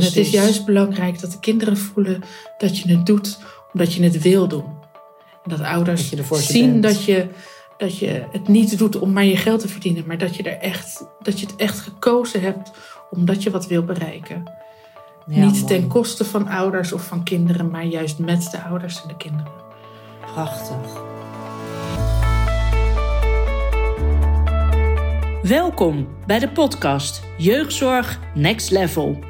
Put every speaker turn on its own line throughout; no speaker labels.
En het is juist belangrijk dat de kinderen voelen dat je het doet omdat je het wil doen. En dat ouders
Dat
zien
bent.
dat je, dat je het niet doet om maar je geld te verdienen, maar dat je, er echt, dat je het echt gekozen hebt omdat je wat wil bereiken.
Ja,
niet
mooi.
ten koste van ouders of van kinderen, maar juist met de ouders en de kinderen.
Prachtig.
Welkom bij de podcast Jeugdzorg Next Level.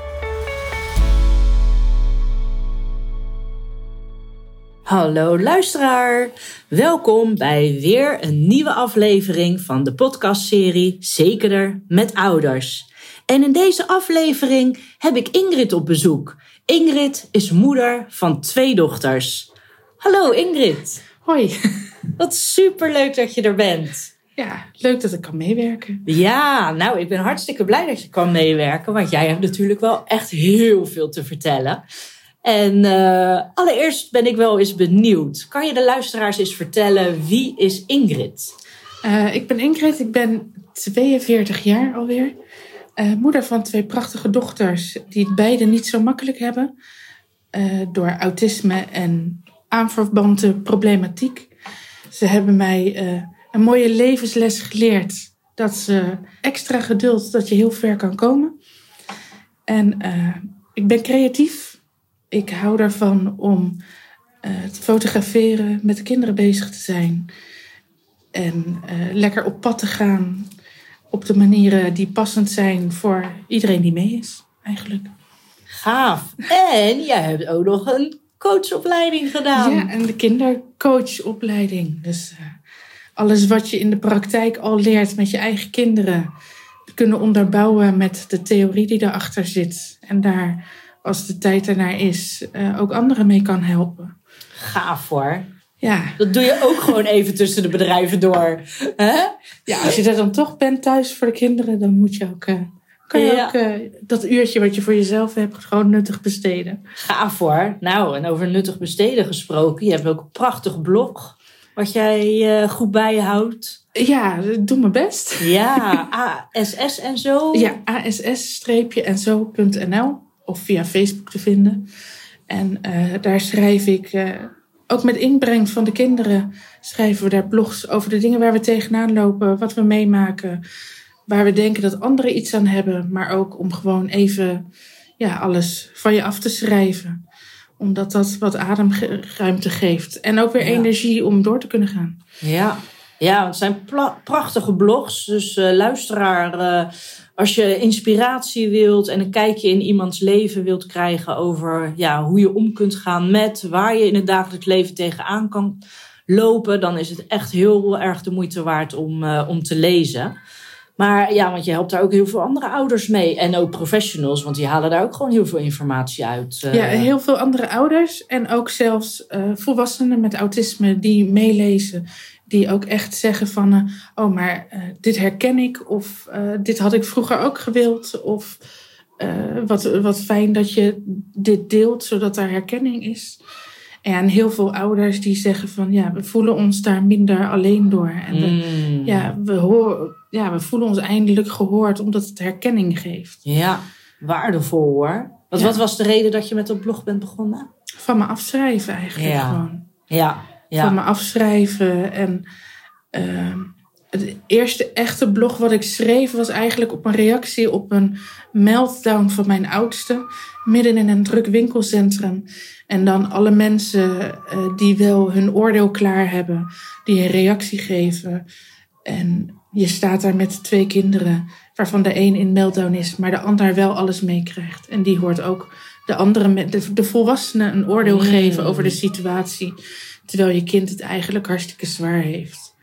Hallo luisteraar, welkom bij weer een nieuwe aflevering van de podcastserie Zekerder met Ouders. En in deze aflevering heb ik Ingrid op bezoek. Ingrid is moeder van twee dochters. Hallo Ingrid,
Hoi.
wat superleuk dat je er bent.
Ja, leuk dat ik kan meewerken.
Ja, nou, ik ben hartstikke blij dat je kan meewerken, want jij hebt natuurlijk wel echt heel veel te vertellen. En eh, allereerst ben ik wel eens benieuwd. Kan je de luisteraars eens vertellen wie is Ingrid?
Eh, ik ben Ingrid, ik ben 42 jaar alweer. Eh, moeder van twee prachtige dochters die het beide niet zo makkelijk hebben. door autisme en aanverwante problematiek. Ze hebben mij een mooie levensles geleerd. Dat ze extra geduld, dat je heel ver kan komen. En ik ben creatief. Ik hou ervan om eh, te fotograferen, met de kinderen bezig te zijn. En eh, lekker op pad te gaan op de manieren die passend zijn voor iedereen die mee is, eigenlijk.
Gaaf. En jij hebt ook nog een coachopleiding gedaan.
Ja, en de kindercoachopleiding. Dus eh, alles wat je in de praktijk al leert met je eigen kinderen, kunnen onderbouwen met de theorie die daarachter zit. En daar, als de tijd ernaar is, eh, ook anderen mee kan helpen.
Gaaf hoor.
Ja.
Dat doe je ook gewoon even tussen de bedrijven door. Hè?
ja, als je er dan toch bent thuis voor de kinderen, dan moet je ook, eh, kan je
Ja.
ook eh, dat uurtje wat je voor jezelf hebt gewoon nuttig besteden.
Gaaf hoor. Nou, en over nuttig besteden gesproken. Je hebt ook een prachtig blog. Wat jij goed bijhoudt.
Ja, doe mijn best.
Ja, ASS en zo.
Ja, ass-en zo.nl of via Facebook te vinden. En eh, daar schrijf ik, eh, ook met inbreng van de kinderen, schrijven we daar blogs over de dingen waar we tegenaan lopen, wat we meemaken, waar we denken dat anderen iets aan hebben, maar ook om gewoon even ja, alles van je af te schrijven. Omdat dat wat ademruimte geeft. En ook weer
Ja.
energie om door te kunnen gaan.
Ja, ja het zijn prachtige blogs. Dus eh, luisteraar, als je inspiratie wilt en een kijkje in iemands leven wilt krijgen over ja, hoe je om kunt gaan met waar je in het dagelijks leven tegenaan kan lopen, dan is het echt heel erg de moeite waard om, eh, om te lezen. Maar ja, want je helpt daar ook heel veel andere ouders mee. En ook professionals, want die halen daar ook gewoon heel veel informatie uit. eh.
Ja, heel veel andere ouders en ook zelfs eh, volwassenen met autisme die meelezen. Die ook echt zeggen van, eh, oh maar eh, dit herken ik of eh, dit had ik vroeger ook gewild. Of wat, wat fijn dat je dit deelt zodat er herkenning is. En heel veel ouders die zeggen van, ja we voelen ons daar minder alleen door. En we,
Mm.
ja, we horen, ja, we voelen ons eindelijk gehoord omdat het herkenning geeft.
Ja, waardevol hoor. Wat,
Ja.
wat was de reden dat je met dat blog bent begonnen?
Van me afschrijven eigenlijk
Ja.
gewoon.
Ja, ja.
van me afschrijven. En ehm, het eerste echte blog wat ik schreef was eigenlijk op een reactie op een meltdown van mijn oudste. Midden in een druk winkelcentrum. En dan alle mensen eh, die wel hun oordeel klaar hebben, die een reactie geven. En je staat daar met twee kinderen, waarvan de een in meltdown is, maar de ander wel alles meekrijgt. En die hoort ook de andere, de volwassenen een oordeel
Mm.
geven over de situatie. Terwijl je kind het eigenlijk hartstikke zwaar heeft.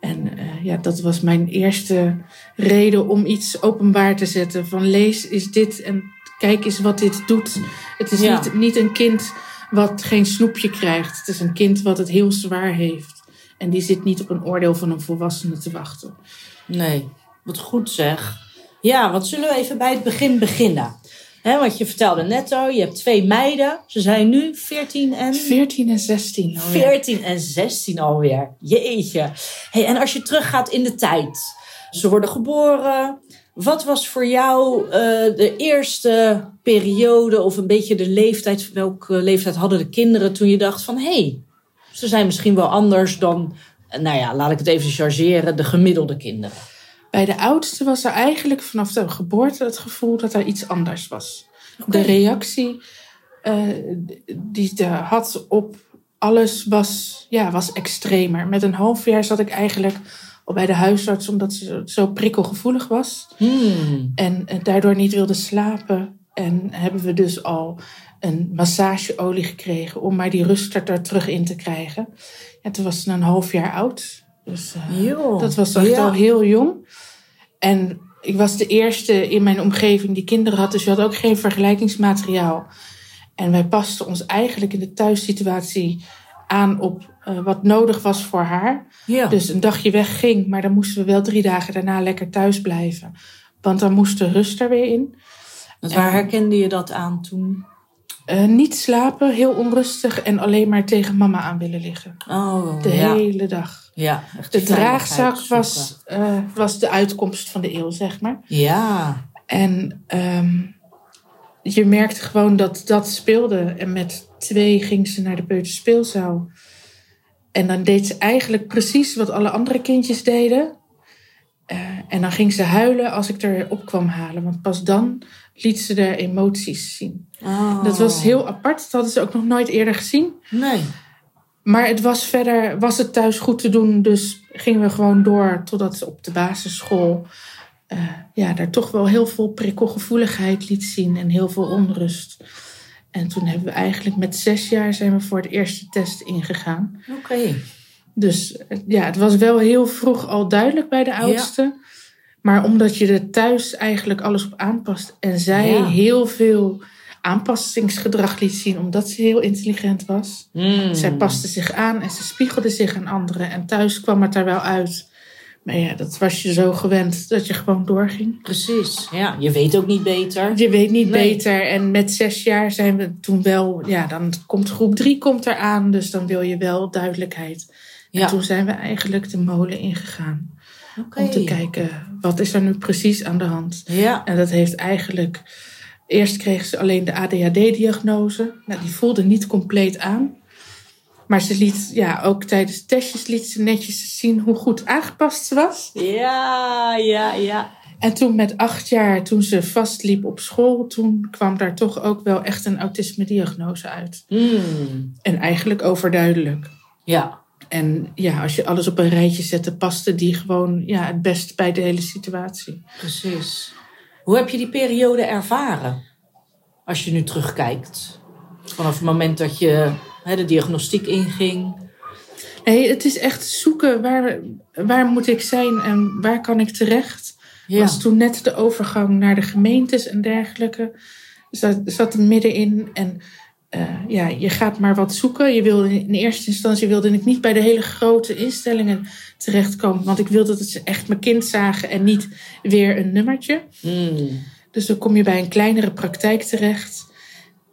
En eh, ja, dat was mijn eerste reden om iets openbaar te zetten. Van lees is dit en kijk eens wat dit doet. Het is
Ja.
niet, niet een kind wat geen snoepje krijgt. Het is een kind wat het heel zwaar heeft. En die zit niet op een oordeel van een volwassene te wachten.
Nee, wat goed zeg. Ja, wat zullen we even bij het begin beginnen? Hè, want je vertelde net al, je hebt twee meiden. Ze zijn nu 14 en...
14 en 16 alweer.
14 en 16 alweer. Jeetje. Hey, en als je teruggaat in de tijd. Ze worden geboren. Wat was voor jou eh, de eerste periode of een beetje de leeftijd? Welke leeftijd hadden de kinderen toen je dacht van... hé, hey, ze zijn misschien wel anders dan... Nou ja, laat ik het even chargeren. De gemiddelde kinderen.
Bij de oudste was er eigenlijk vanaf de geboorte het gevoel dat er iets anders was. De reactie eh, die ze had op alles was, ja, was extremer. Met een half jaar zat ik eigenlijk al bij de huisarts omdat ze zo prikkelgevoelig was.
Hmm.
En eh, daardoor niet wilde slapen. En hebben we dus al een massageolie gekregen om maar die rust er terug in te krijgen. Ja, toen was ze een half jaar oud. Dus eh, dat was echt
ja.
al heel jong. En ik was de eerste in mijn omgeving die kinderen had, dus je had ook geen vergelijkingsmateriaal. En wij pasten ons eigenlijk in de thuissituatie aan op eh, wat nodig was voor haar.
Ja.
Dus een dagje wegging, maar dan moesten we wel drie dagen daarna lekker thuis blijven. Want dan moest de rust er weer in.
Waar herkende je dat aan toen?
Eh, niet slapen, heel onrustig en alleen maar tegen mama aan willen liggen.
Oh,
De
ja.
hele dag.
ja echt
De draagzak was, eh, was de uitkomst van de eeuw, zeg maar.
Ja.
En ehm, je merkte gewoon dat dat speelde. En met twee ging ze naar de peuterspeelzaal. En dan deed ze eigenlijk precies wat alle andere kindjes deden. Eh, en dan ging ze huilen als ik er op kwam halen. Want pas dan liet ze de emoties zien.
Oh.
Dat was heel apart. Dat hadden ze ook nog nooit eerder gezien.
Nee.
Maar het was verder, was het thuis goed te doen. Dus gingen we gewoon door totdat ze op de basisschool eh, ja, daar toch wel heel veel prikkelgevoeligheid liet zien en heel veel onrust. En toen hebben we eigenlijk met zes jaar zijn we voor de eerste test ingegaan.
Oké.
Dus eh, ja, het was wel heel vroeg al duidelijk bij de oudste. Maar omdat je er thuis eigenlijk alles op aanpast en zij
Ja.
heel veel aanpassingsgedrag liet zien, omdat ze heel intelligent was.
Hmm.
Zij paste zich aan en ze spiegelde zich aan anderen. En thuis kwam het er wel uit. Maar ja, dat was je zo gewend dat je gewoon doorging.
Precies. Ja, je weet ook niet beter.
Je weet niet
Nee.
beter. En met zes jaar zijn we toen wel... Ja, dan komt groep drie komt eraan. Dus dan wil je wel duidelijkheid.
Ja.
En toen zijn we eigenlijk de molen ingegaan. Om te kijken, wat is er nu precies aan de hand?
Ja.
En dat heeft eigenlijk... Eerst kreeg ze alleen de ADHD-diagnose. Nou, die voelde niet compleet aan. Maar ze liet, ja, ook tijdens testjes liet ze netjes zien hoe goed aangepast ze was.
Ja, ja, ja.
En toen met acht jaar, toen ze vastliep op school, toen kwam daar toch ook wel echt een autisme-diagnose uit.
Hmm.
En eigenlijk overduidelijk.
Ja.
En ja, als je alles op een rijtje zette, paste die gewoon ja, het best bij de hele situatie.
Precies. Hoe heb je die periode ervaren? Als je nu terugkijkt. Vanaf het moment dat je hè, de diagnostiek inging.
Nee, het is echt zoeken waar, waar moet ik zijn en waar kan ik terecht.
Ja.
was toen net de overgang naar de gemeentes en dergelijke. Zat, zat er middenin. En eh, ja, je gaat maar wat zoeken. Je wilde in eerste instantie wilde ik niet bij de hele grote instellingen terechtkomen. Want ik wilde dat ze echt mijn kind zagen en niet weer een nummertje.
Hmm.
Dus dan kom je bij een kleinere praktijk terecht.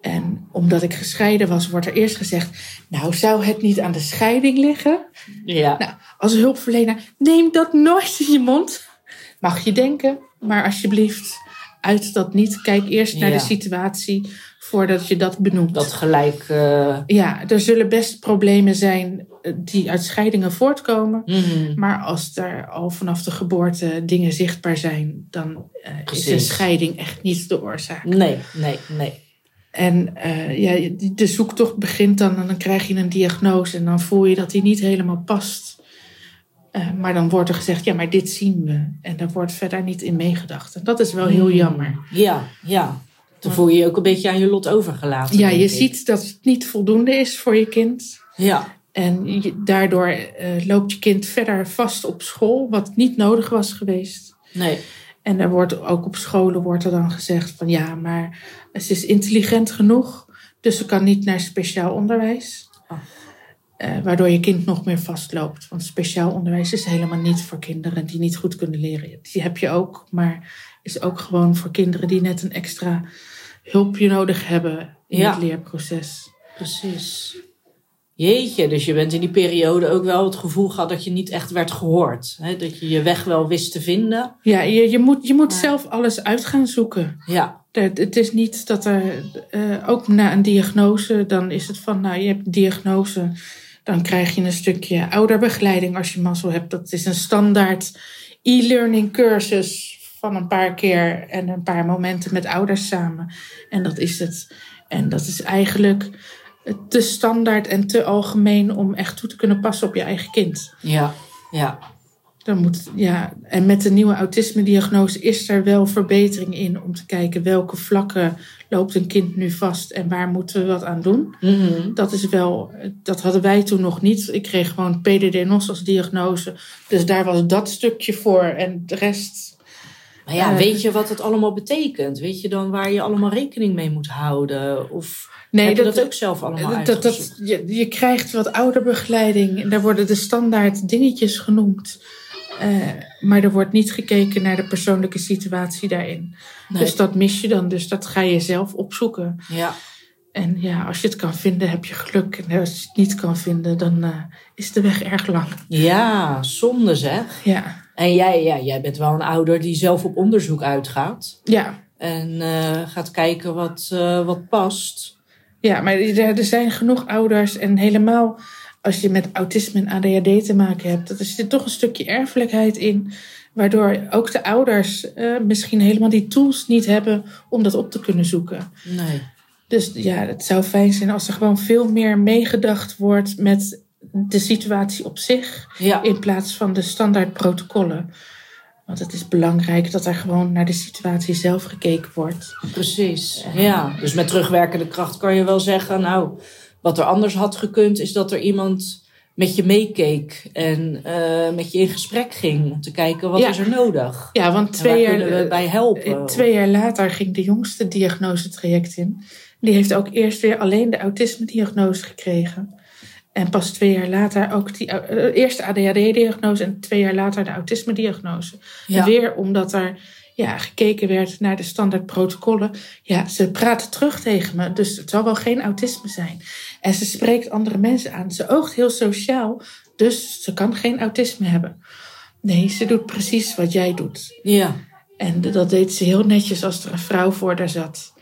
En omdat ik gescheiden was, wordt er eerst gezegd: Nou, zou het niet aan de scheiding liggen?
Ja.
Nou, als hulpverlener, neem dat nooit in je mond. Mag je denken, maar alsjeblieft, uit dat niet. Kijk eerst naar
Ja.
de situatie voordat je dat benoemt.
Dat gelijk. eh,
Ja, er zullen best problemen zijn eh, die uit scheidingen voortkomen.
hmm.
Maar als er al vanaf de geboorte dingen zichtbaar zijn, dan eh, is een scheiding echt niet de oorzaak.
Nee, nee, nee.
En ja, de zoektocht begint dan en dan krijg je een diagnose en dan voel je dat die niet helemaal past. Eh, maar dan wordt er gezegd, ja, maar dit zien we. En daar wordt verder niet in meegedacht. En dat is wel heel
Hmm.
jammer.
Ja, ja. Dan voel je je ook een beetje aan je lot overgelaten.
Ja, je
ik.
ziet dat het niet voldoende is voor je kind.
Ja,
En je- daardoor eh, loopt je kind verder vast op school, wat niet nodig was geweest.
nee.
En er wordt ook op scholen wordt er dan gezegd van ja, maar ze is intelligent genoeg. Dus ze kan niet naar speciaal onderwijs.
Oh.
Eh, waardoor je kind nog meer vastloopt. Want speciaal onderwijs is helemaal niet voor kinderen die niet goed kunnen leren. Die heb je ook, maar is ook gewoon voor kinderen die net een extra hulpje nodig hebben in
Ja.
het leerproces.
Precies. Jeetje, dus je bent in die periode ook wel het gevoel gehad dat je niet echt werd gehoord. Hè? Dat je je weg wel wist te vinden.
Ja, je, je moet, je moet
Maar-
zelf alles uit gaan zoeken.
Ja,
Het, het is niet dat er, eh, ook na een diagnose, dan is het van, nou je hebt een diagnose, dan krijg je een stukje ouderbegeleiding als je mazzel hebt. Dat is een standaard e-learning cursus van een paar keer en een paar momenten met ouders samen. En dat is het. En dat is eigenlijk te standaard en te algemeen om echt toe te kunnen passen op je eigen kind.
ja, ja.
Dan moet, ja, en met de nieuwe autisme-diagnose is er wel verbetering in om te kijken welke vlakken loopt een kind nu vast en waar moeten we wat aan doen.
Mhm.
Dat is wel, dat hadden wij toen nog niet. Ik kreeg gewoon PDD-NOS als diagnose. Dus daar was dat stukje voor en de rest.
Maar ja,
Eh.
weet je wat het allemaal betekent? Weet je dan waar je allemaal rekening mee moet houden? Of
Nee,
heb je
dat,
dat, ook zelf allemaal
dat, dat, je, je krijgt wat ouderbegeleiding. En daar worden de standaard dingetjes genoemd. Eh, maar er wordt niet gekeken naar de persoonlijke situatie daarin.
Nee.
Dus dat mis je dan. Dus dat ga je zelf opzoeken.
Ja,
En ja, als je het kan vinden, heb je geluk. En als je het niet kan vinden, dan eh, is de weg erg lang.
ja, zonde zeg.
Ja,
En jij, ja, jij bent wel een ouder die zelf op onderzoek uitgaat.
ja.
En eh, gaat kijken wat, wat past.
ja maar er zijn genoeg ouders. En helemaal als je met autisme en ADHD te maken hebt, dat er zit toch een stukje erfelijkheid in. Waardoor ook de ouders eh, misschien helemaal die tools niet hebben om dat op te kunnen zoeken.
Nee.
Dus ja, het zou fijn zijn als er gewoon veel meer meegedacht wordt met de situatie op zich.
Ja,
In plaats van de standaard protocollen. Want het is belangrijk dat er gewoon naar de situatie zelf gekeken wordt.
precies. Ja, dus met terugwerkende kracht kan je wel zeggen, nou, wat er anders had gekund, is dat er iemand met je meekeek en eh, met je in gesprek ging om te kijken wat
Ja.
is er nodig.
Ja, want twee jaar,
kunnen we bij helpen?
eh, twee jaar later ging de jongste diagnosetraject in. Die heeft ook eerst weer alleen de autisme-diagnose gekregen. En pas twee jaar later ook die eh, eerste ADHD-diagnose en twee jaar later de autisme-diagnose.
Ja.
Weer omdat er ja, gekeken werd naar de standaard protocollen. Ja, ze praten terug tegen me, dus het zal wel geen autisme zijn. En ze spreekt andere mensen aan. Ze oogt heel sociaal, dus ze kan geen autisme hebben. Nee, ze doet precies wat jij doet.
Ja,
En dat deed ze heel netjes als er een vrouw voor haar zat.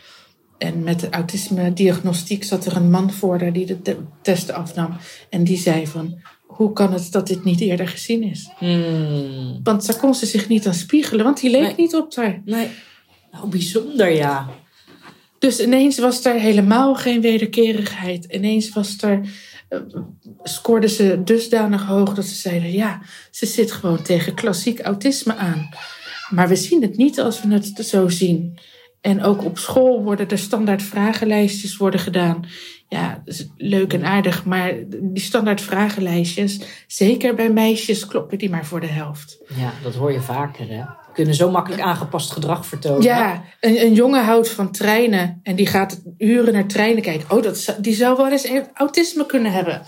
En met de autisme-diagnostiek zat er een man voor haar die de te- testen afnam. En die zei van, hoe kan het dat dit niet eerder gezien is?
Hmm.
Want daar kon ze zich niet aan spiegelen, want die leek
Nee.
niet op haar.
Nee. Nou, bijzonder, ja.
Dus ineens was er helemaal geen wederkerigheid. Ineens was er, eh, scoorde ze dusdanig hoog dat ze zeiden: ja, ze zit gewoon tegen klassiek autisme aan. Maar we zien het niet als we het zo zien. En ook op school worden er standaard vragenlijstjes worden gedaan. Ja, leuk en aardig, maar die standaard vragenlijstjes, zeker bij meisjes, kloppen die maar voor de helft.
Ja, dat hoor je vaker, hè. Kunnen zo makkelijk aangepast gedrag vertonen.
Ja, een, een jongen houdt van treinen en die gaat uren naar treinen kijken. Oh, dat, die zou wel eens autisme kunnen hebben.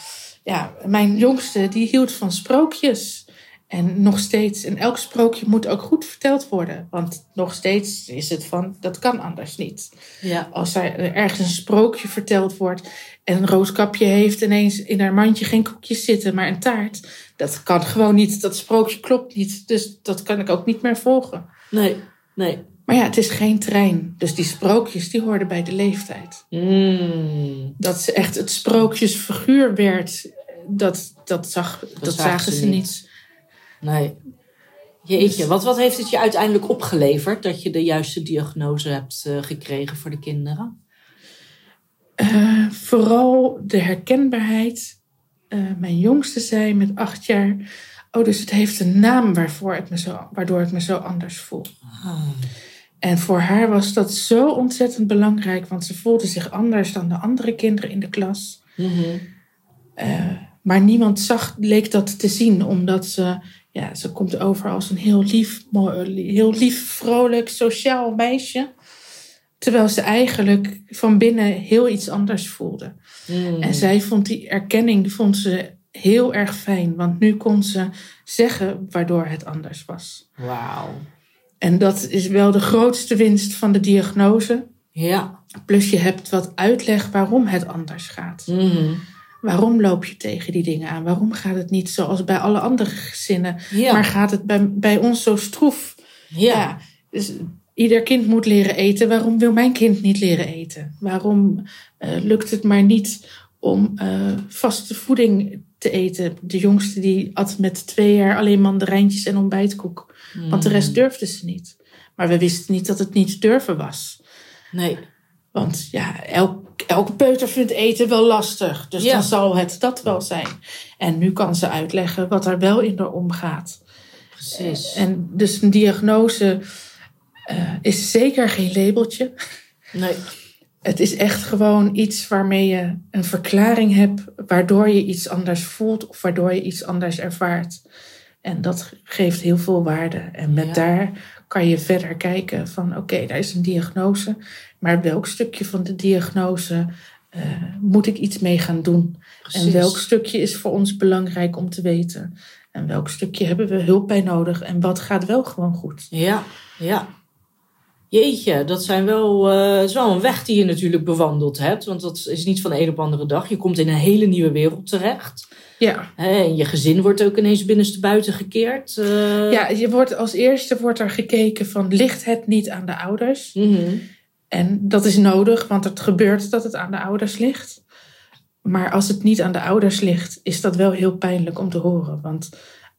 Ja, mijn jongste die hield van sprookjes. En nog steeds, en elk sprookje moet ook goed verteld worden. Want nog steeds is het van, dat kan anders niet.
Ja.
Als er ergens een sprookje verteld wordt en een roodkapje heeft ineens in haar mandje geen koekjes zitten, maar een taart. Dat kan gewoon niet, dat sprookje klopt niet. Dus dat kan ik ook niet meer volgen.
Nee, nee.
Maar ja, het is geen trein. Dus die sprookjes, die hoorden bij de leeftijd.
Mm.
Dat ze echt het sprookjesfiguur werd, dat, dat, zag, dat, zagen ze niet.
Nee. Jeetje, wat, wat heeft het je uiteindelijk opgeleverd dat je de juiste diagnose hebt eh, gekregen voor de kinderen?
Eh, vooral de herkenbaarheid. Eh, mijn jongste zei met acht jaar... Oh, dus het heeft een naam waarvoor ik me zo, waardoor ik me zo anders voel. En voor haar was dat zo ontzettend belangrijk... want ze voelde zich anders dan de andere kinderen in de klas.
Mhm.
Eh, maar niemand zag, leek dat te zien, omdat ze, ja, ze komt over als een heel lief, mooi, heel lief, vrolijk, sociaal meisje. Terwijl ze eigenlijk van binnen heel iets anders voelde.
Mm.
En zij vond die erkenning vond ze heel erg fijn. Want nu kon ze zeggen waardoor het anders was.
Wauw.
En dat is wel de grootste winst van de diagnose.
Ja.
Plus je hebt wat uitleg waarom het anders gaat.
Mhm.
Waarom loop je tegen die dingen aan? Waarom gaat het niet zoals bij alle andere gezinnen?
Ja.
Maar gaat het bij, bij ons zo stroef?
ja.
Dus ieder kind moet leren eten. Waarom wil mijn kind niet leren eten? Waarom eh, lukt het maar niet om eh, vaste voeding te eten? De jongste die at met twee jaar alleen mandarijntjes en ontbijtkoek. Want de rest durfde ze niet. Maar we wisten niet dat het niet durven was.
Nee.
Want ja, elk, elke peuter vindt eten wel lastig. Dus
Ja.
dan zal het dat wel zijn. En nu kan ze uitleggen wat er wel in haar omgaat.
Precies.
En dus een diagnose eh, is zeker geen labeltje.
nee.
Het is echt gewoon iets waarmee je een verklaring hebt, waardoor je iets anders voelt of waardoor je iets anders ervaart. En dat geeft heel veel waarde. En met
Ja.
daar kan je verder kijken van oké, daar is een diagnose, maar welk stukje van de diagnose eh, moet ik iets mee gaan doen?
Precies.
En welk stukje is voor ons belangrijk om te weten? En welk stukje hebben we hulp bij nodig? En wat gaat wel gewoon goed?
Ja, ja. Jeetje, dat zijn wel, eh, is wel een weg die je natuurlijk bewandeld hebt. Want dat is niet van de een op de andere dag. Je komt in een hele nieuwe wereld terecht.
Ja,
en je gezin wordt ook ineens binnenstebuiten gekeerd. eh.
ja je wordt als eerste wordt er gekeken van ligt het niet aan de ouders?
Mhm.
En dat is nodig, want het gebeurt dat het aan de ouders ligt. Maar als het niet aan de ouders ligt, is dat wel heel pijnlijk om te horen. Want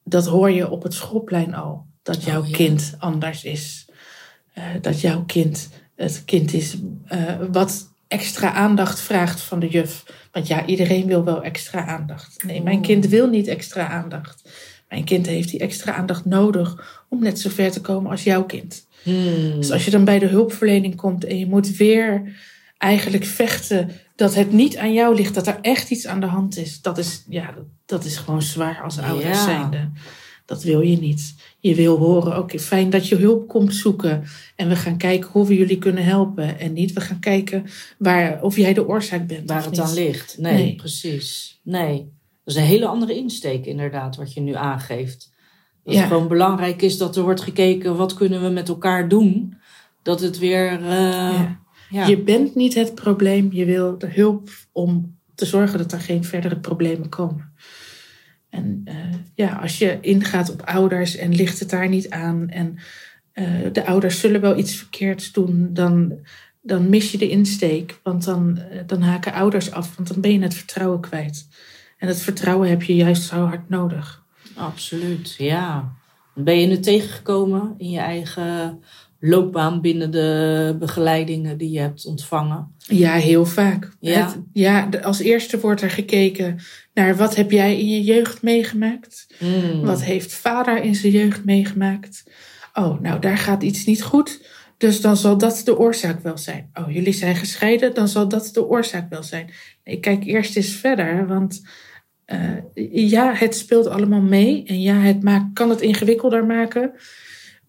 dat hoor je op het schoolplein al. Dat jouw
Oh, ja.
kind anders is. Eh, dat jouw kind het kind is eh, wat extra aandacht vraagt van de juf. Want ja, iedereen wil wel extra aandacht. Nee, mijn kind wil niet extra aandacht. Mijn kind heeft die extra aandacht nodig om net zo ver te komen als jouw kind.
Hmm.
Dus als je dan bij de hulpverlening komt en je moet weer eigenlijk vechten dat het niet aan jou ligt, dat er echt iets aan de hand is, dat is, ja, dat, dat is gewoon zwaar als ouders
Ja.
zijnde. Dat wil je niet. Je wil horen, oké, fijn dat je hulp komt zoeken. En we gaan kijken hoe we jullie kunnen helpen. En niet, we gaan kijken waar, of jij de oorzaak bent.
Waar het
niet.
aan ligt. Nee,
Nee.
precies. Nee. Dat is een hele andere insteek inderdaad, wat je nu aangeeft. Dat
Ja.
het gewoon belangrijk is dat er wordt gekeken, wat kunnen we met elkaar doen? Dat het weer... eh,
Ja.
ja.
Je bent niet het probleem. Je wil de hulp om te zorgen dat er geen verdere problemen komen. En eh, ja, als je ingaat op ouders en ligt het daar niet aan en eh, de ouders zullen wel iets verkeerds doen, dan, dan mis je de insteek. Want dan, eh, dan haken ouders af, want dan ben je het vertrouwen kwijt. En het vertrouwen heb je juist zo hard nodig.
Absoluut, ja. Ben je het tegengekomen in je eigen loopbaan binnen de begeleidingen die je hebt ontvangen?
Ja, heel vaak.
Ja.
Het- ja, als eerste wordt er gekeken naar wat heb jij in je jeugd meegemaakt?
Mm.
Wat heeft vader in zijn jeugd meegemaakt? Oh, nou, daar gaat iets niet goed. Dus dan zal dat de oorzaak wel zijn. Oh, jullie zijn gescheiden, dan zal dat de oorzaak wel zijn. Ik kijk eerst eens verder, want eh, ja, het speelt allemaal mee. En ja, het maakt, kan het ingewikkelder maken.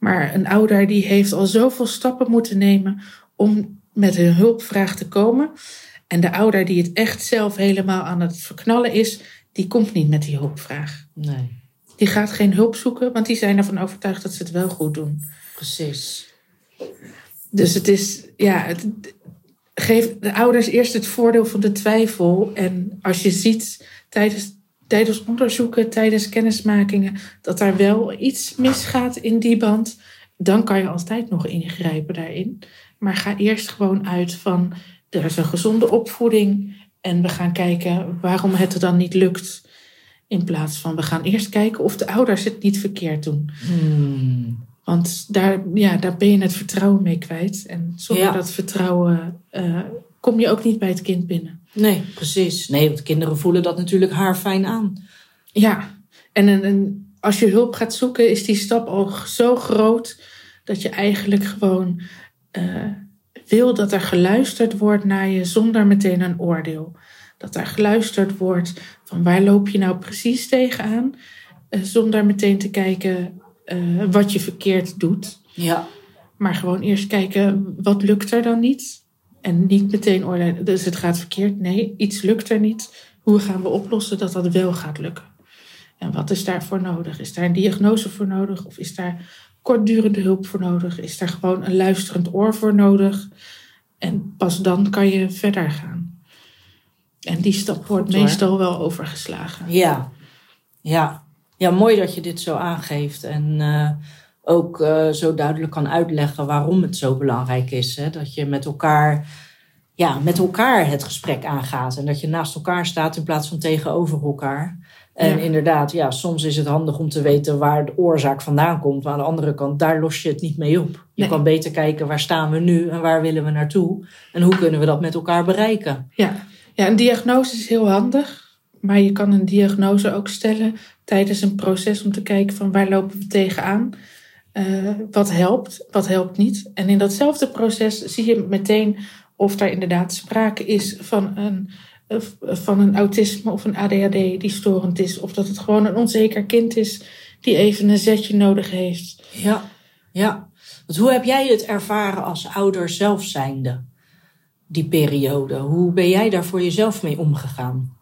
Maar een ouder die heeft al zoveel stappen moeten nemen om met hun hulpvraag te komen. En de ouder die het echt zelf helemaal aan het verknallen is, die komt niet met die hulpvraag.
Nee,
Die gaat geen hulp zoeken, want die zijn ervan overtuigd dat ze het wel goed doen.
precies.
Dus het is, ja, het, geef de ouders eerst het voordeel van de twijfel. En als je ziet tijdens, tijdens onderzoeken, tijdens kennismakingen, dat er wel iets misgaat in die band, dan kan je altijd nog ingrijpen daarin. Maar ga eerst gewoon uit van, er is een gezonde opvoeding en we gaan kijken waarom het er dan niet lukt. In plaats van, we gaan eerst kijken of de ouders het niet verkeerd doen.
Hmm.
Want daar, ja, daar ben je het vertrouwen mee kwijt. En zonder
Ja.
dat vertrouwen eh, kom je ook niet bij het kind binnen.
Nee, precies. Nee, want kinderen voelen dat natuurlijk haar fijn aan.
Ja, en als je hulp gaat zoeken, is die stap al zo groot dat je eigenlijk gewoon eh, wil dat er geluisterd wordt naar je zonder meteen een oordeel. Dat er geluisterd wordt van waar loop je nou precies tegenaan, eh, zonder meteen te kijken eh, wat je verkeerd doet.
Ja,
Maar gewoon eerst kijken, wat lukt er dan niet? En niet meteen oordelen, dus het gaat verkeerd. Nee, iets lukt er niet. Hoe gaan we oplossen dat dat wel gaat lukken? En wat is daarvoor nodig? Is daar een diagnose voor nodig? Of is daar kortdurende hulp voor nodig? Is daar gewoon een luisterend oor voor nodig? En pas dan kan je verder gaan. En die stap wordt
Goed,
meestal wel overgeslagen.
Ja, ja. Ja, mooi dat je dit zo aangeeft. En eh, ook eh, zo duidelijk kan uitleggen waarom het zo belangrijk is. Hè? Dat je met elkaar, ja, met elkaar het gesprek aangaat. En dat je naast elkaar staat in plaats van tegenover elkaar. En
Ja.
inderdaad, ja, soms is het handig om te weten waar de oorzaak vandaan komt. Maar aan de andere kant, daar los je het niet mee op. Je
Nee.
kan beter kijken waar staan we nu en waar willen we naartoe. En hoe kunnen we dat met elkaar bereiken.
Ja. ja, een diagnose is heel handig. Maar je kan een diagnose ook stellen tijdens een proces om te kijken van waar lopen we tegenaan. Eh, wat helpt, wat helpt niet. En in datzelfde proces zie je meteen of daar inderdaad sprake is van een, van een autisme of een ADHD die storend is. Of dat het gewoon een onzeker kind is die even een zetje nodig heeft.
Ja, ja. Want hoe heb jij het ervaren als ouder zelf zijnde? Die periode. Hoe ben jij daar voor jezelf mee omgegaan?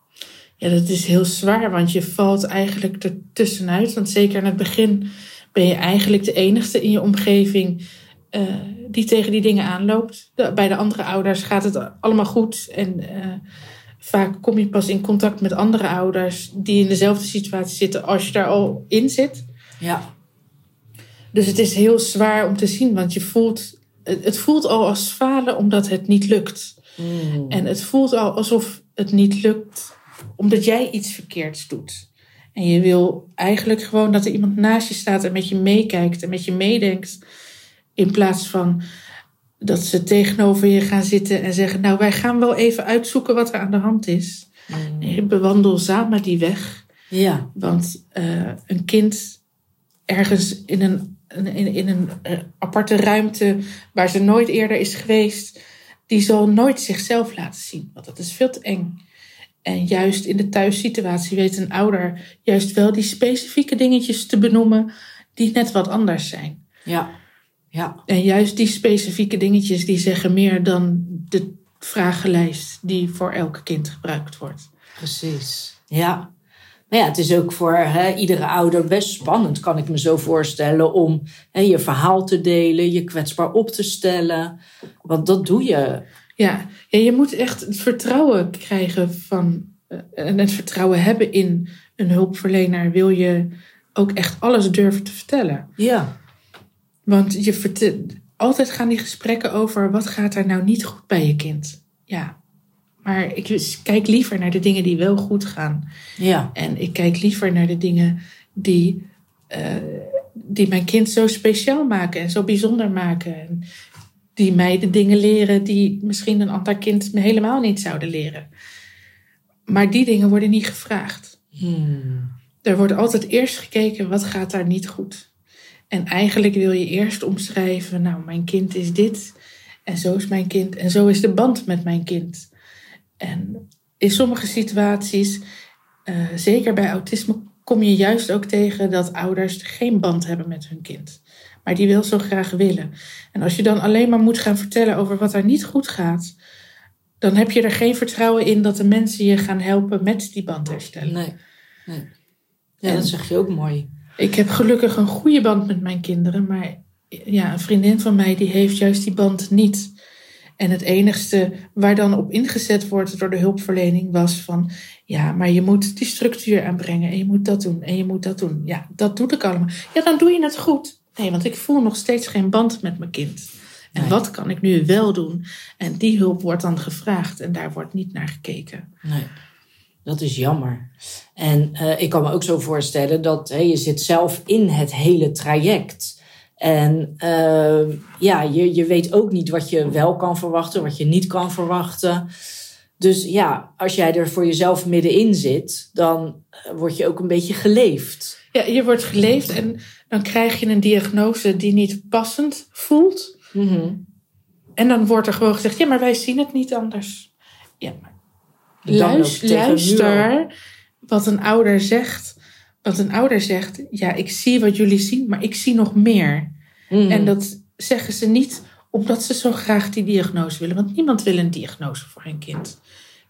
Ja, dat is heel zwaar, want je valt eigenlijk er tussenuit. Want zeker in het begin ben je eigenlijk de enigste in je omgeving eh, die tegen die dingen aanloopt. De- bij de andere ouders gaat het allemaal goed. En eh, vaak kom je pas in contact met andere ouders die in dezelfde situatie zitten als je daar al in zit.
Ja,
Dus het is heel zwaar om te zien, want je voelt, het het voelt al als falen omdat het niet lukt.
Mm.
En het voelt al alsof het niet lukt omdat jij iets verkeerds doet. En je wil eigenlijk gewoon dat er iemand naast je staat en met je meekijkt en met je meedenkt. In plaats van dat ze tegenover je gaan zitten en zeggen: Nou, wij gaan wel even uitzoeken wat er aan de hand is. Nee, bewandel samen die weg.
ja,
Want eh, een kind ergens in een, in, in een eh, aparte ruimte waar ze nooit eerder is geweest, die zal nooit zichzelf laten zien. Want dat is veel te eng. En juist in de thuissituatie weet een ouder juist wel die specifieke dingetjes te benoemen die net wat anders zijn.
ja, ja,
En juist die specifieke dingetjes die zeggen meer dan de vragenlijst die voor elk kind gebruikt wordt.
precies. Ja. Maar ja, het is ook voor iedere ouder best spannend, kan ik me zo voorstellen, om je verhaal te delen, je kwetsbaar op te stellen. Want dat doe je.
Ja, ja, je moet echt het vertrouwen krijgen van eh, en het vertrouwen hebben in een hulpverlener. Wil je ook echt alles durven te vertellen?
Ja,
Want je altijd gaan die gesprekken over wat gaat er nou niet goed bij je kind. Ja, maar ik kijk liever naar de dingen die wel goed gaan.
ja,
En ik kijk liever naar de dingen die, eh, die mijn kind zo speciaal maken en zo bijzonder maken. En die mij de dingen leren die misschien een ander kind me helemaal niet zouden leren. Maar die dingen worden niet gevraagd.
Hmm.
Er wordt altijd eerst gekeken wat gaat daar niet goed. En eigenlijk wil je eerst omschrijven, nou mijn kind is dit en zo is mijn kind en zo is de band met mijn kind. En in sommige situaties, eh, zeker bij autisme, kom je juist ook tegen dat ouders geen band hebben met hun kind. Maar die wil zo graag willen. En als je dan alleen maar moet gaan vertellen over wat er niet goed gaat, dan heb je er geen vertrouwen in dat de mensen je gaan helpen met die band herstellen.
nee. nee. Ja,
En-
dat zeg je ook mooi.
Ik heb gelukkig een goede band met mijn kinderen, maar ja, een vriendin van mij die heeft juist die band niet. En het enigste waar dan op ingezet wordt door de hulpverlening was van, ja, maar je moet die structuur aanbrengen en je moet dat doen en je moet dat doen. Ja, dat doe ik allemaal. Ja, dan doe je het goed. Nee, want ik voel nog steeds geen band met mijn kind. En
Nee.
wat kan ik nu wel doen? En die hulp wordt dan gevraagd en daar wordt niet naar gekeken.
Nee, dat is jammer. En eh, ik kan me ook zo voorstellen dat je zit zelf in het hele traject. En eh, ja, je, je weet ook niet wat je wel kan verwachten, wat je niet kan verwachten. Dus ja, als jij er voor jezelf middenin zit, dan eh, word je ook een beetje geleefd.
Ja, je wordt geleefd en dan krijg je een diagnose die niet passend voelt.
Mhm.
En dan wordt er gewoon gezegd, ja, maar wij zien het niet anders. Ja, maar luis- luister wat een ouder zegt. Want een ouder zegt, ja, ik zie wat jullie zien, maar ik zie nog meer.
Mhm.
En dat zeggen ze niet omdat ze zo graag die diagnose willen. Want niemand wil een diagnose voor een kind.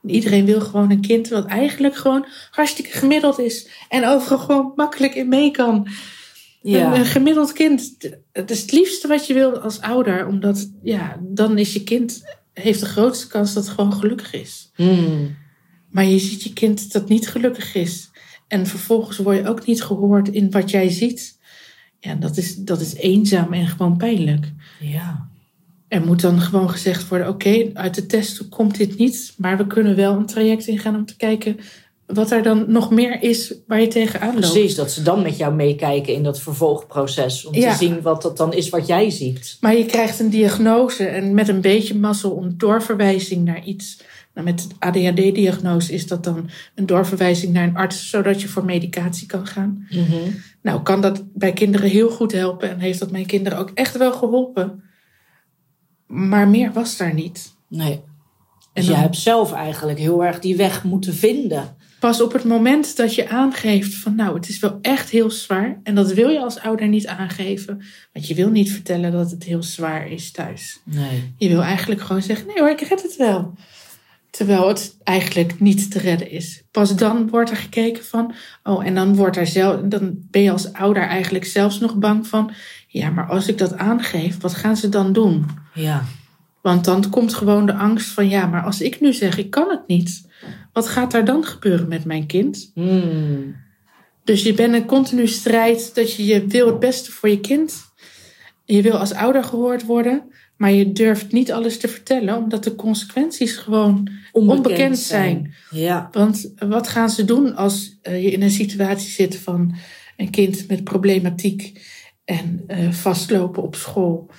Iedereen wil gewoon een kind wat eigenlijk gewoon hartstikke gemiddeld is. En overal gewoon makkelijk in mee kan.
Ja.
Een, een gemiddeld kind. Het is het liefste wat je wil als ouder. Omdat ja, dan is je kind, heeft de grootste kans dat het gewoon gelukkig is.
Hmm.
Maar je ziet je kind dat niet gelukkig is. En vervolgens word je ook niet gehoord in wat jij ziet. Ja, dat is, dat is eenzaam en gewoon pijnlijk.
Ja.
Er moet dan gewoon gezegd worden: oké, uit de test komt dit niet. Maar we kunnen wel een traject ingaan om te kijken wat er dan nog meer is waar je tegenaan loopt.
Precies, dat ze dan met jou meekijken in dat vervolgproces. Om
Ja.
te zien wat dat dan is wat jij ziet.
Maar je krijgt een diagnose en met een beetje mazzel een doorverwijzing naar iets. Nou, met de ADHD-diagnose is dat dan een doorverwijzing naar een arts, zodat je voor medicatie kan gaan. Nou, kan dat bij kinderen heel goed helpen en heeft dat mijn kinderen ook echt wel geholpen. Maar meer was daar niet.
Nee.
En
Dus
dan
jij hebt zelf eigenlijk heel erg die weg moeten vinden.
pas op het moment dat je aangeeft van nou, het is wel echt heel zwaar. En dat wil je als ouder niet aangeven. Want je wil niet vertellen dat het heel zwaar is thuis.
Nee.
Je wil eigenlijk gewoon zeggen, nee hoor, ik red het wel. Terwijl het eigenlijk niet te redden is. Pas dan wordt er gekeken van, oh, en dan wordt er zelf, dan ben je als ouder eigenlijk zelfs nog bang van, ja, maar als ik dat aangeef, wat gaan ze dan doen?
Ja.
Want dan komt gewoon de angst van, ja, maar als ik nu zeg, ik kan het niet, wat gaat er dan gebeuren met mijn kind?
Hmm.
Dus je bent een continu strijd dat je, je wil het beste voor je kind. Je wil als ouder gehoord worden, maar je durft niet alles te vertellen, omdat de consequenties gewoon onbekend, zijn.
Ja.
Want wat gaan ze doen als eh, je in een situatie zit van een kind met problematiek en eh, vastlopen op school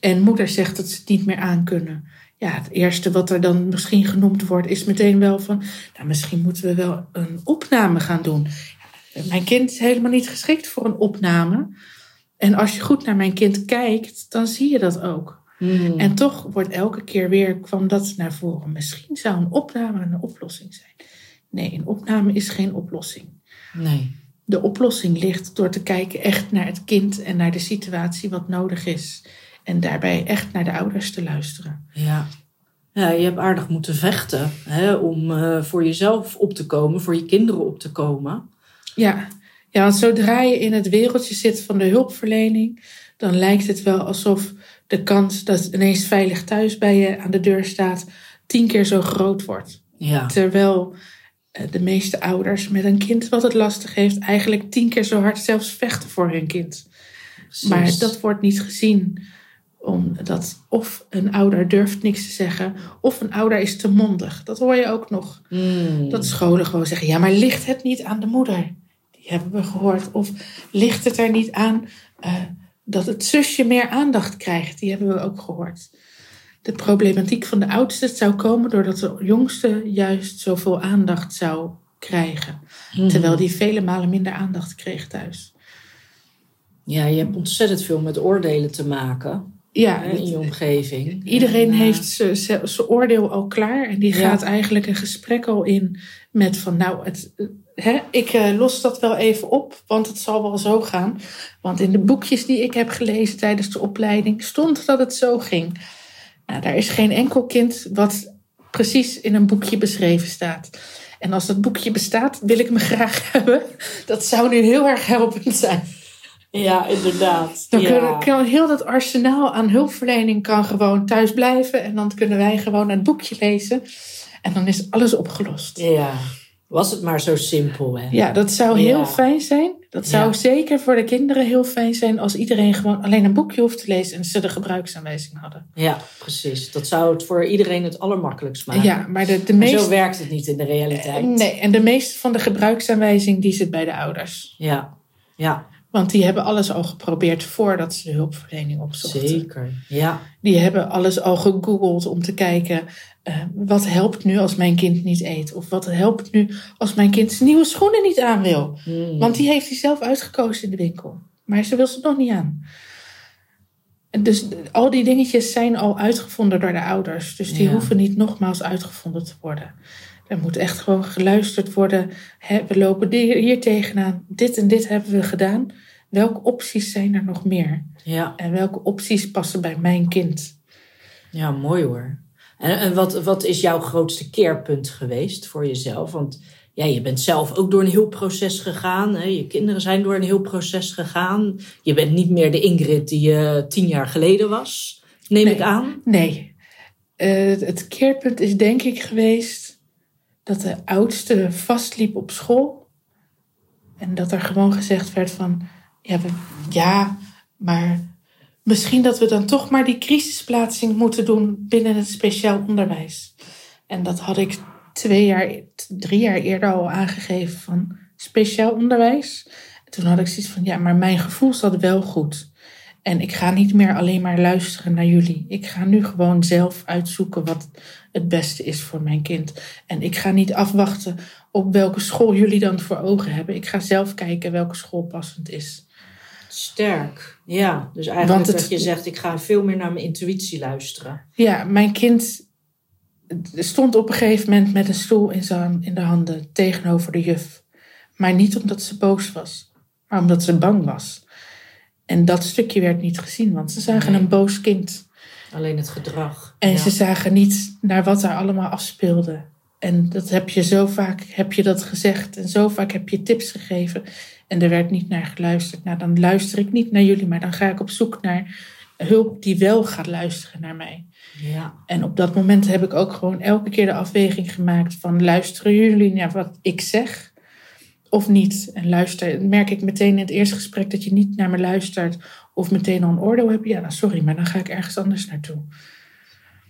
en moeder zegt dat ze het niet meer aankunnen? Ja, het eerste wat er dan misschien genoemd wordt is meteen wel van, nou misschien moeten we wel een opname gaan doen. Mijn kind is helemaal niet geschikt voor een opname. En als je goed naar mijn kind kijkt, dan zie je dat ook.
Hmm.
En toch wordt elke keer weer kwam dat naar voren. Misschien zou een opname een oplossing zijn. Nee, een opname is geen oplossing.
Nee.
De oplossing ligt door te kijken echt naar het kind en naar de situatie wat nodig is. En daarbij echt naar de ouders te luisteren.
Ja. Ja, je hebt aardig moeten vechten hè, om eh, voor jezelf op te komen, voor je kinderen op te komen.
Ja. ja, want zodra je in het wereldje zit van de hulpverlening, dan lijkt het wel alsof de kans dat ineens veilig thuis bij je aan de deur staat, tien keer zo groot wordt.
Ja.
Terwijl de meeste ouders met een kind wat het lastig heeft, eigenlijk tien keer zo hard zelfs vechten voor hun kind. Maar dat wordt niet gezien. Omdat of een ouder durft niks te zeggen, of een ouder is te mondig. Dat hoor je ook nog.
Hmm.
Dat scholen gewoon zeggen: ja, maar ligt het niet aan de moeder? Die hebben we gehoord. Of ligt het er niet aan eh, dat het zusje meer aandacht krijgt? Die hebben we ook gehoord. De problematiek van de oudste zou komen doordat de jongste juist zoveel aandacht zou krijgen.
Hmm.
Terwijl die vele malen minder aandacht kreeg thuis.
Ja, je hebt ontzettend veel met oordelen te maken
Ja,
hè, in je omgeving.
Iedereen
En, eh,
heeft zijn oordeel al klaar en die
Ja.
gaat eigenlijk een gesprek al in met van nou, het, hè, ik eh, los dat wel even op, want het zal wel zo gaan. Want in de boekjes die ik heb gelezen tijdens de opleiding stond dat het zo ging. Nou, daar is geen enkel kind wat precies in een boekje beschreven staat. En als dat boekje bestaat, wil ik hem graag hebben. Dat zou nu heel erg helpend zijn.
Ja, inderdaad.
Dan
ja.
kan heel dat arsenaal aan hulpverlening kan gewoon thuis blijven. En dan kunnen wij gewoon een boekje lezen. En dan is alles opgelost.
ja, was het maar zo simpel. Hè?
Ja, dat zou heel
Ja.
fijn zijn. Dat zou
Ja.
zeker voor de kinderen heel fijn zijn als iedereen gewoon alleen een boekje hoeft te lezen en ze de gebruiksaanwijzing hadden.
Ja, precies. Dat zou het voor iedereen het allermakkelijkst maken.
Ja, maar de, de
Maar zo werkt het niet in de realiteit.
Nee, en de meeste van de gebruiksaanwijzing die zit bij de ouders.
Ja, ja
Want die hebben alles al geprobeerd voordat ze de hulpverlening opzochten.
zeker. Ja,
Die hebben alles al gegoogeld om te kijken. eh, wat helpt nu als mijn kind niet eet? Of wat helpt nu als mijn kind zijn nieuwe schoenen niet aan wil?
Hmm.
Want die heeft hij zelf uitgekozen in de winkel. Maar ze wil ze nog niet aan. Dus al die dingetjes zijn al uitgevonden door de ouders. Dus die
Ja.
hoeven niet nogmaals uitgevonden te worden. Er moet echt gewoon geluisterd worden. We lopen hier tegenaan. Dit en dit hebben we gedaan. welke opties zijn er nog meer?
Ja,
En welke opties passen bij mijn kind?
ja mooi hoor. En, en wat, wat is jouw grootste keerpunt geweest voor jezelf? Want ja, je bent zelf ook door een heel proces gegaan. Hè? Je kinderen zijn door een heel proces gegaan. Je bent niet meer de Ingrid die je tien jaar geleden was, neem
Nee.
ik aan.
Nee. Eh, het keerpunt is denk ik geweest dat de oudste vastliep op school. En dat er gewoon gezegd werd van, ja, ja, maar misschien dat we dan toch maar die crisisplaatsing moeten doen binnen het speciaal onderwijs. En dat had ik twee jaar, drie jaar eerder al aangegeven van speciaal onderwijs. En toen had ik zoiets van, ja, maar mijn gevoel zat wel goed. En ik ga niet meer alleen maar luisteren naar jullie. Ik ga nu gewoon zelf uitzoeken wat het beste is voor mijn kind. En ik ga niet afwachten op welke school jullie dan voor ogen hebben. Ik ga zelf kijken welke school passend is.
Sterk. Ja, dus eigenlijk
het-
dat je zegt, ik ga veel meer naar mijn intuïtie luisteren.
Ja, mijn kind stond op een gegeven moment met een stoel in, zijn, in de handen tegenover de juf. Maar niet omdat ze boos was, maar omdat ze bang was. En dat stukje werd niet gezien, want ze zagen een boos kind.
Alleen het gedrag.
En
ja.
ze zagen niet naar wat daar allemaal afspeelde. En dat heb je zo vaak heb je dat gezegd en zo vaak heb je tips gegeven. En er werd niet naar geluisterd. Nou, dan luister ik niet naar jullie, maar dan ga ik op zoek naar hulp die wel gaat luisteren naar mij.
Ja,
En op dat moment heb ik ook gewoon elke keer de afweging gemaakt van luisteren jullie naar wat ik zeg of niet? En luister, merk ik meteen in het eerste gesprek dat je niet naar me luistert of meteen al een oordeel hebt. Ja, nou sorry, maar dan ga ik ergens anders naartoe.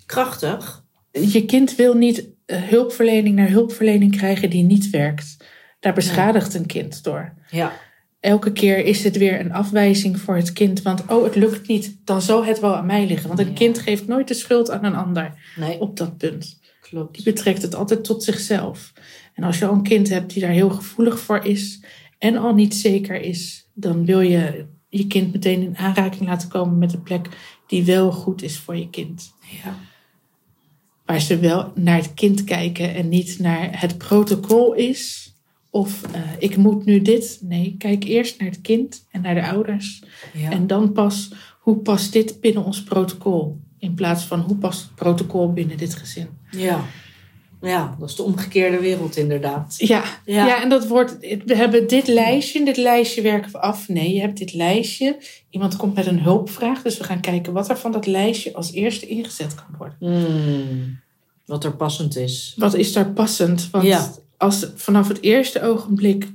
krachtig.
Je kind wil niet eh, hulpverlening naar hulpverlening krijgen die niet werkt. Daar beschadigt een kind door.
Ja,
Elke keer is het weer een afwijzing voor het kind. Want oh, het lukt niet, dan zal het wel aan mij liggen. Want een
Ja.
kind geeft nooit de schuld aan een ander
nee,
op dat punt.
klopt.
Die betrekt het altijd tot zichzelf. En als je al een kind hebt die daar heel gevoelig voor is en al niet zeker is, dan wil je je kind meteen in aanraking laten komen met een plek die wel goed is voor je kind.
Ja.
Waar ze wel naar het kind kijken en niet naar het protocol is. Of eh, ik moet nu dit. Nee, kijk eerst naar het kind en naar de ouders.
Ja.
En dan pas, hoe past dit binnen ons protocol? In plaats van hoe past het protocol binnen dit gezin?
ja. Ja, dat is de omgekeerde wereld inderdaad.
Ja,
Ja.
ja. en dat wordt, we hebben dit lijstje, dit lijstje werken we af. Nee, je hebt dit lijstje. Iemand komt met een hulpvraag, dus we gaan kijken wat er van dat lijstje als eerste ingezet kan worden.
Hmm, wat er passend is.
Wat is daar passend? Want
Ja.
als vanaf het eerste ogenblik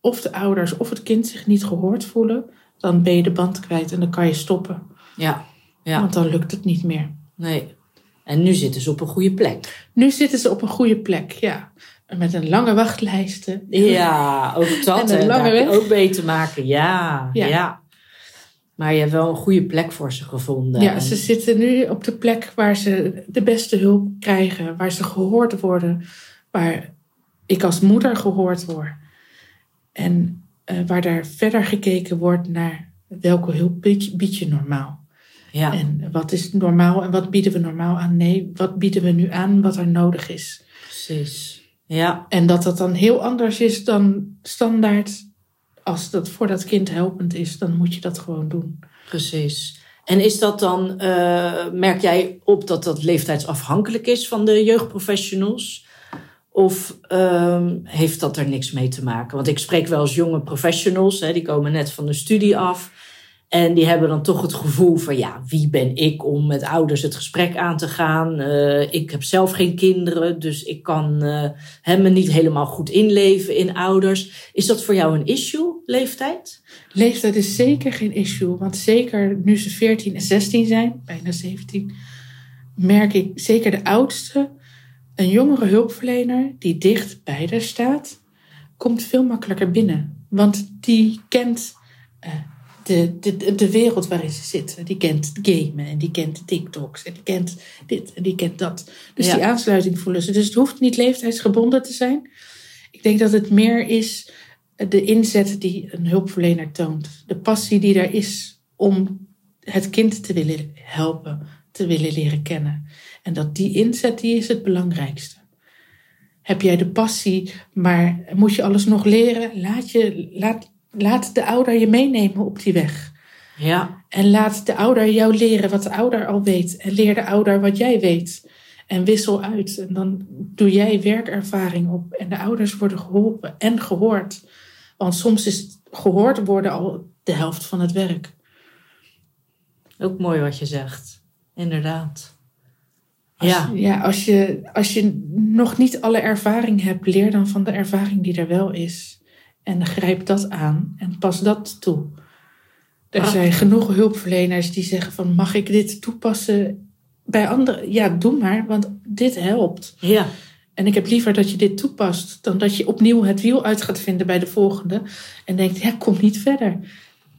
of de ouders of het kind zich niet gehoord voelen, dan ben je de band kwijt en dan kan je stoppen.
Ja, ja,
Want dan lukt het niet meer.
nee. En nu zitten ze op een goede plek.
Nu zitten ze op een goede plek, ja. Met een lange wachtlijsten.
Ja, ook dat.
En een lange weg.
ook mee te maken. Ja, ja,
Ja.
Maar je hebt wel een goede plek voor ze gevonden.
Ja,
En-
ze zitten nu op de plek waar ze de beste hulp krijgen, waar ze gehoord worden, waar ik als moeder gehoord word. En eh, waar daar verder gekeken wordt naar welke hulp bied je, bied je normaal.
Ja.
En wat is normaal en wat bieden we normaal aan? Nee, wat bieden we nu aan wat er nodig is?
precies. Ja,
En dat dat dan heel anders is dan standaard. Als dat voor dat kind helpend is, dan moet je dat gewoon doen.
precies. En is dat dan, eh, merk jij op dat dat leeftijdsafhankelijk is van de jeugdprofessionals? Of ehm, heeft dat er niks mee te maken? Want ik spreek wel eens jonge professionals, hè, die komen net van de studie af. En die hebben dan toch het gevoel van, ja, wie ben ik om met ouders het gesprek aan te gaan? Eh, ik heb zelf geen kinderen, dus ik kan eh, hè, me niet helemaal goed inleven in ouders. Is dat voor jou een issue, leeftijd?
Leeftijd is zeker geen issue. Want zeker nu ze 14 en 16 zijn, bijna 17, merk ik zeker de oudste, een jongere hulpverlener die dicht bij haar staat, komt veel makkelijker binnen. Want die kent eh, de, de, de wereld waarin ze zitten. Die kent het gamen en die kent TikToks en die kent dit en die kent dat. Dus
Ja.
die aansluiting voelen ze. Dus het hoeft niet leeftijdsgebonden te zijn. Ik denk dat het meer is de inzet die een hulpverlener toont. De passie die er is om het kind te willen helpen, te willen leren kennen. En dat die inzet, die is het belangrijkste. Heb jij de passie, maar moet je alles nog leren? Laat, je, laat laat de ouder je meenemen op die weg.
Ja,
En laat de ouder jou leren wat de ouder al weet. En leer de ouder wat jij weet. En wissel uit. En dan doe jij werkervaring op. En de ouders worden geholpen en gehoord. Want soms is gehoord worden al de helft van het werk.
ook mooi wat je zegt. Inderdaad.
Als,
Ja,
ja, als je, als je nog niet alle ervaring hebt, leer dan van de ervaring die er wel is. En grijp dat aan en pas dat toe. Er zijn genoeg hulpverleners die zeggen van mag ik dit toepassen bij anderen? Ja, doe maar, want dit helpt.
ja,
En ik heb liever dat je dit toepast dan dat je opnieuw het wiel uit gaat vinden bij de volgende. En denkt, ja, kom niet verder.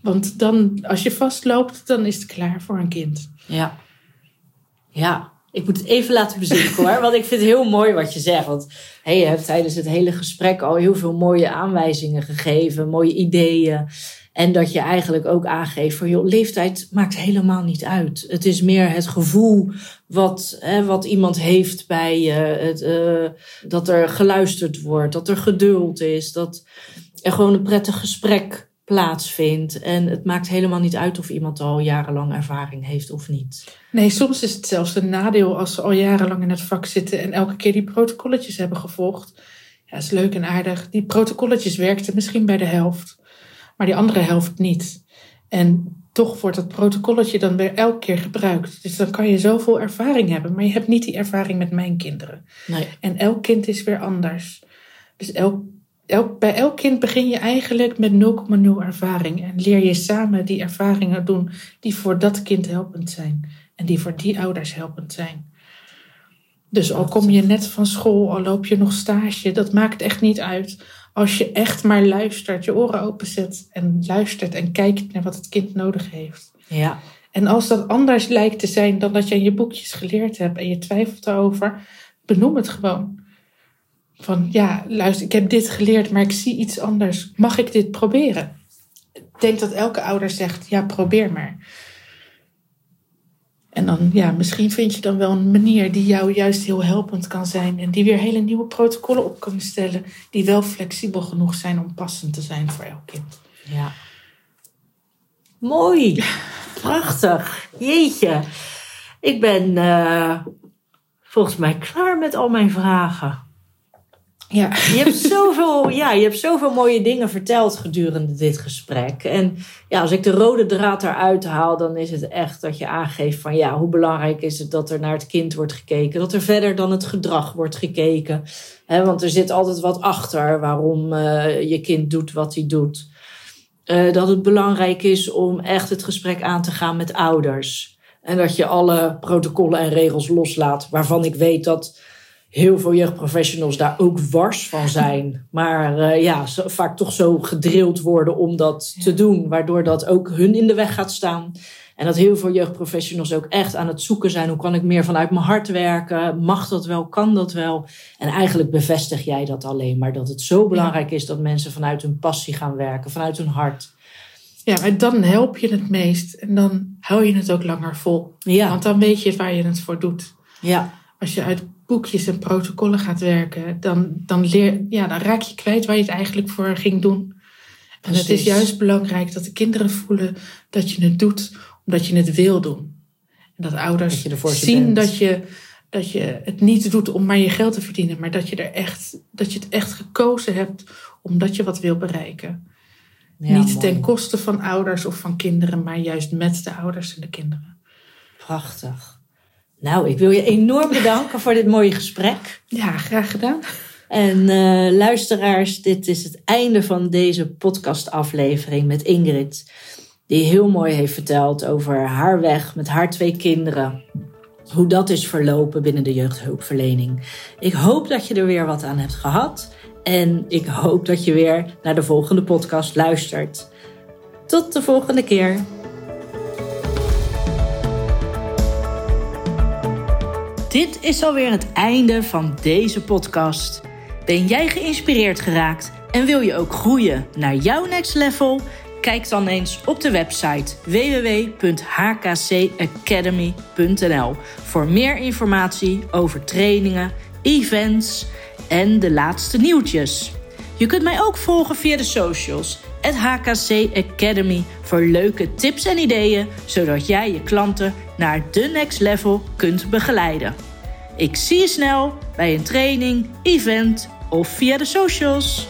Want dan, als je vastloopt, dan is het klaar voor een kind.
ja. Ja, ik moet het even laten bezinken hoor. Want ik vind het heel mooi wat je zegt. Want hey, je hebt tijdens het hele gesprek al heel veel mooie aanwijzingen gegeven. Mooie ideeën. En dat je eigenlijk ook aangeeft van, joh, leeftijd maakt helemaal niet uit. Het is meer het gevoel wat, hè, wat iemand heeft bij je. Het, eh, dat er geluisterd wordt, dat er geduld is, dat er gewoon een prettig gesprek plaatsvindt. En het maakt helemaal niet uit of iemand al jarenlang ervaring heeft of niet.
Nee, soms is het zelfs een nadeel als ze al jarenlang in het vak zitten en elke keer die protocolletjes hebben gevolgd. Ja, is leuk en aardig. Die protocolletjes werkten misschien bij de helft, maar die andere helft niet. En toch wordt dat protocolletje dan weer elke keer gebruikt. Dus dan kan je zoveel ervaring hebben, maar je hebt niet die ervaring met mijn kinderen.
Nee.
En elk kind is weer anders. Dus elk, elk, bij elk kind begin je eigenlijk met 0,0 ervaring. En leer je samen die ervaringen doen die voor dat kind helpend zijn. En die voor die ouders helpend zijn. Dus al kom je net van school, al loop je nog stage, dat maakt echt niet uit. Als je echt maar luistert, je oren openzet en luistert en kijkt naar wat het kind nodig heeft.
Ja,
En als dat anders lijkt te zijn dan dat je in je boekjes geleerd hebt en je twijfelt erover, benoem het gewoon. Van ja, luister, ik heb dit geleerd, maar ik zie iets anders. Mag ik dit proberen? Ik denk dat elke ouder zegt, ja, probeer maar. En dan, ja, misschien vind je dan wel een manier die jou juist heel helpend kan zijn. En die weer hele nieuwe protocollen op kunnen stellen. Die wel flexibel genoeg zijn om passend te zijn voor elk kind.
ja. Mooi. Prachtig. Jeetje. Ik ben eh, volgens mij klaar met al mijn vragen.
Ja,
Je hebt, zoveel, ja, je hebt zoveel mooie dingen verteld gedurende dit gesprek. En ja, als ik de rode draad eruit haal, dan is het echt dat je aangeeft van ja, hoe belangrijk is het dat er naar het kind wordt gekeken. Dat er verder dan het gedrag wordt gekeken. Want er zit altijd wat achter waarom eh, je kind doet wat hij doet. Eh, dat het belangrijk is om echt het gesprek aan te gaan met ouders. En dat je alle protocollen en regels loslaat, waarvan ik weet dat heel veel jeugdprofessionals daar ook wars van zijn. Maar eh, ja, zo, vaak toch zo gedrild worden om dat te doen. Waardoor dat ook hun in de weg gaat staan. En dat heel veel jeugdprofessionals ook echt aan het zoeken zijn. Hoe kan ik meer vanuit mijn hart werken? Mag dat wel? Kan dat wel? En eigenlijk bevestig jij dat alleen maar. Dat het zo belangrijk is dat mensen vanuit hun passie gaan werken. Vanuit hun hart.
Ja, maar dan help je het meest. En dan hou je het ook langer vol.
Ja,
Want dan weet je waar je het voor doet.
ja,
Als je uit boekjes en protocollen gaat werken, dan, dan, leer, ja, dan raak je kwijt waar je het eigenlijk voor ging doen. En het is juist belangrijk dat de kinderen voelen dat je het doet omdat je het wil doen. En dat ouders
Dat je
zien
bent.
dat je, dat je het niet doet om maar je geld te verdienen, maar dat je, er echt, dat je het echt gekozen hebt omdat je wat wil bereiken.
ja,
niet
mooi.
ten koste van ouders of van kinderen, maar juist met de ouders en de kinderen.
Prachtig. Nou, ik wil je enorm bedanken voor dit mooie gesprek.
Ja, graag gedaan.
En eh, luisteraars, dit is het einde van deze podcastaflevering met Ingrid. Die heel mooi heeft verteld over haar weg met haar twee kinderen. Hoe dat is verlopen binnen de jeugdhulpverlening. Ik hoop dat je er weer wat aan hebt gehad. En ik hoop dat je weer naar de volgende podcast luistert. Tot de volgende keer.
Dit is alweer het einde van deze podcast. Ben jij geïnspireerd geraakt en wil je ook groeien naar jouw next level? Kijk dan eens op de website www.hkcacademy.nl voor meer informatie over trainingen, events en de laatste nieuwtjes.
Je kunt mij ook volgen via de socials. Het HKC Academy voor leuke tips en ideeën, zodat jij je klanten naar de next level kunt begeleiden. Ik zie je snel bij een training, event of via de socials.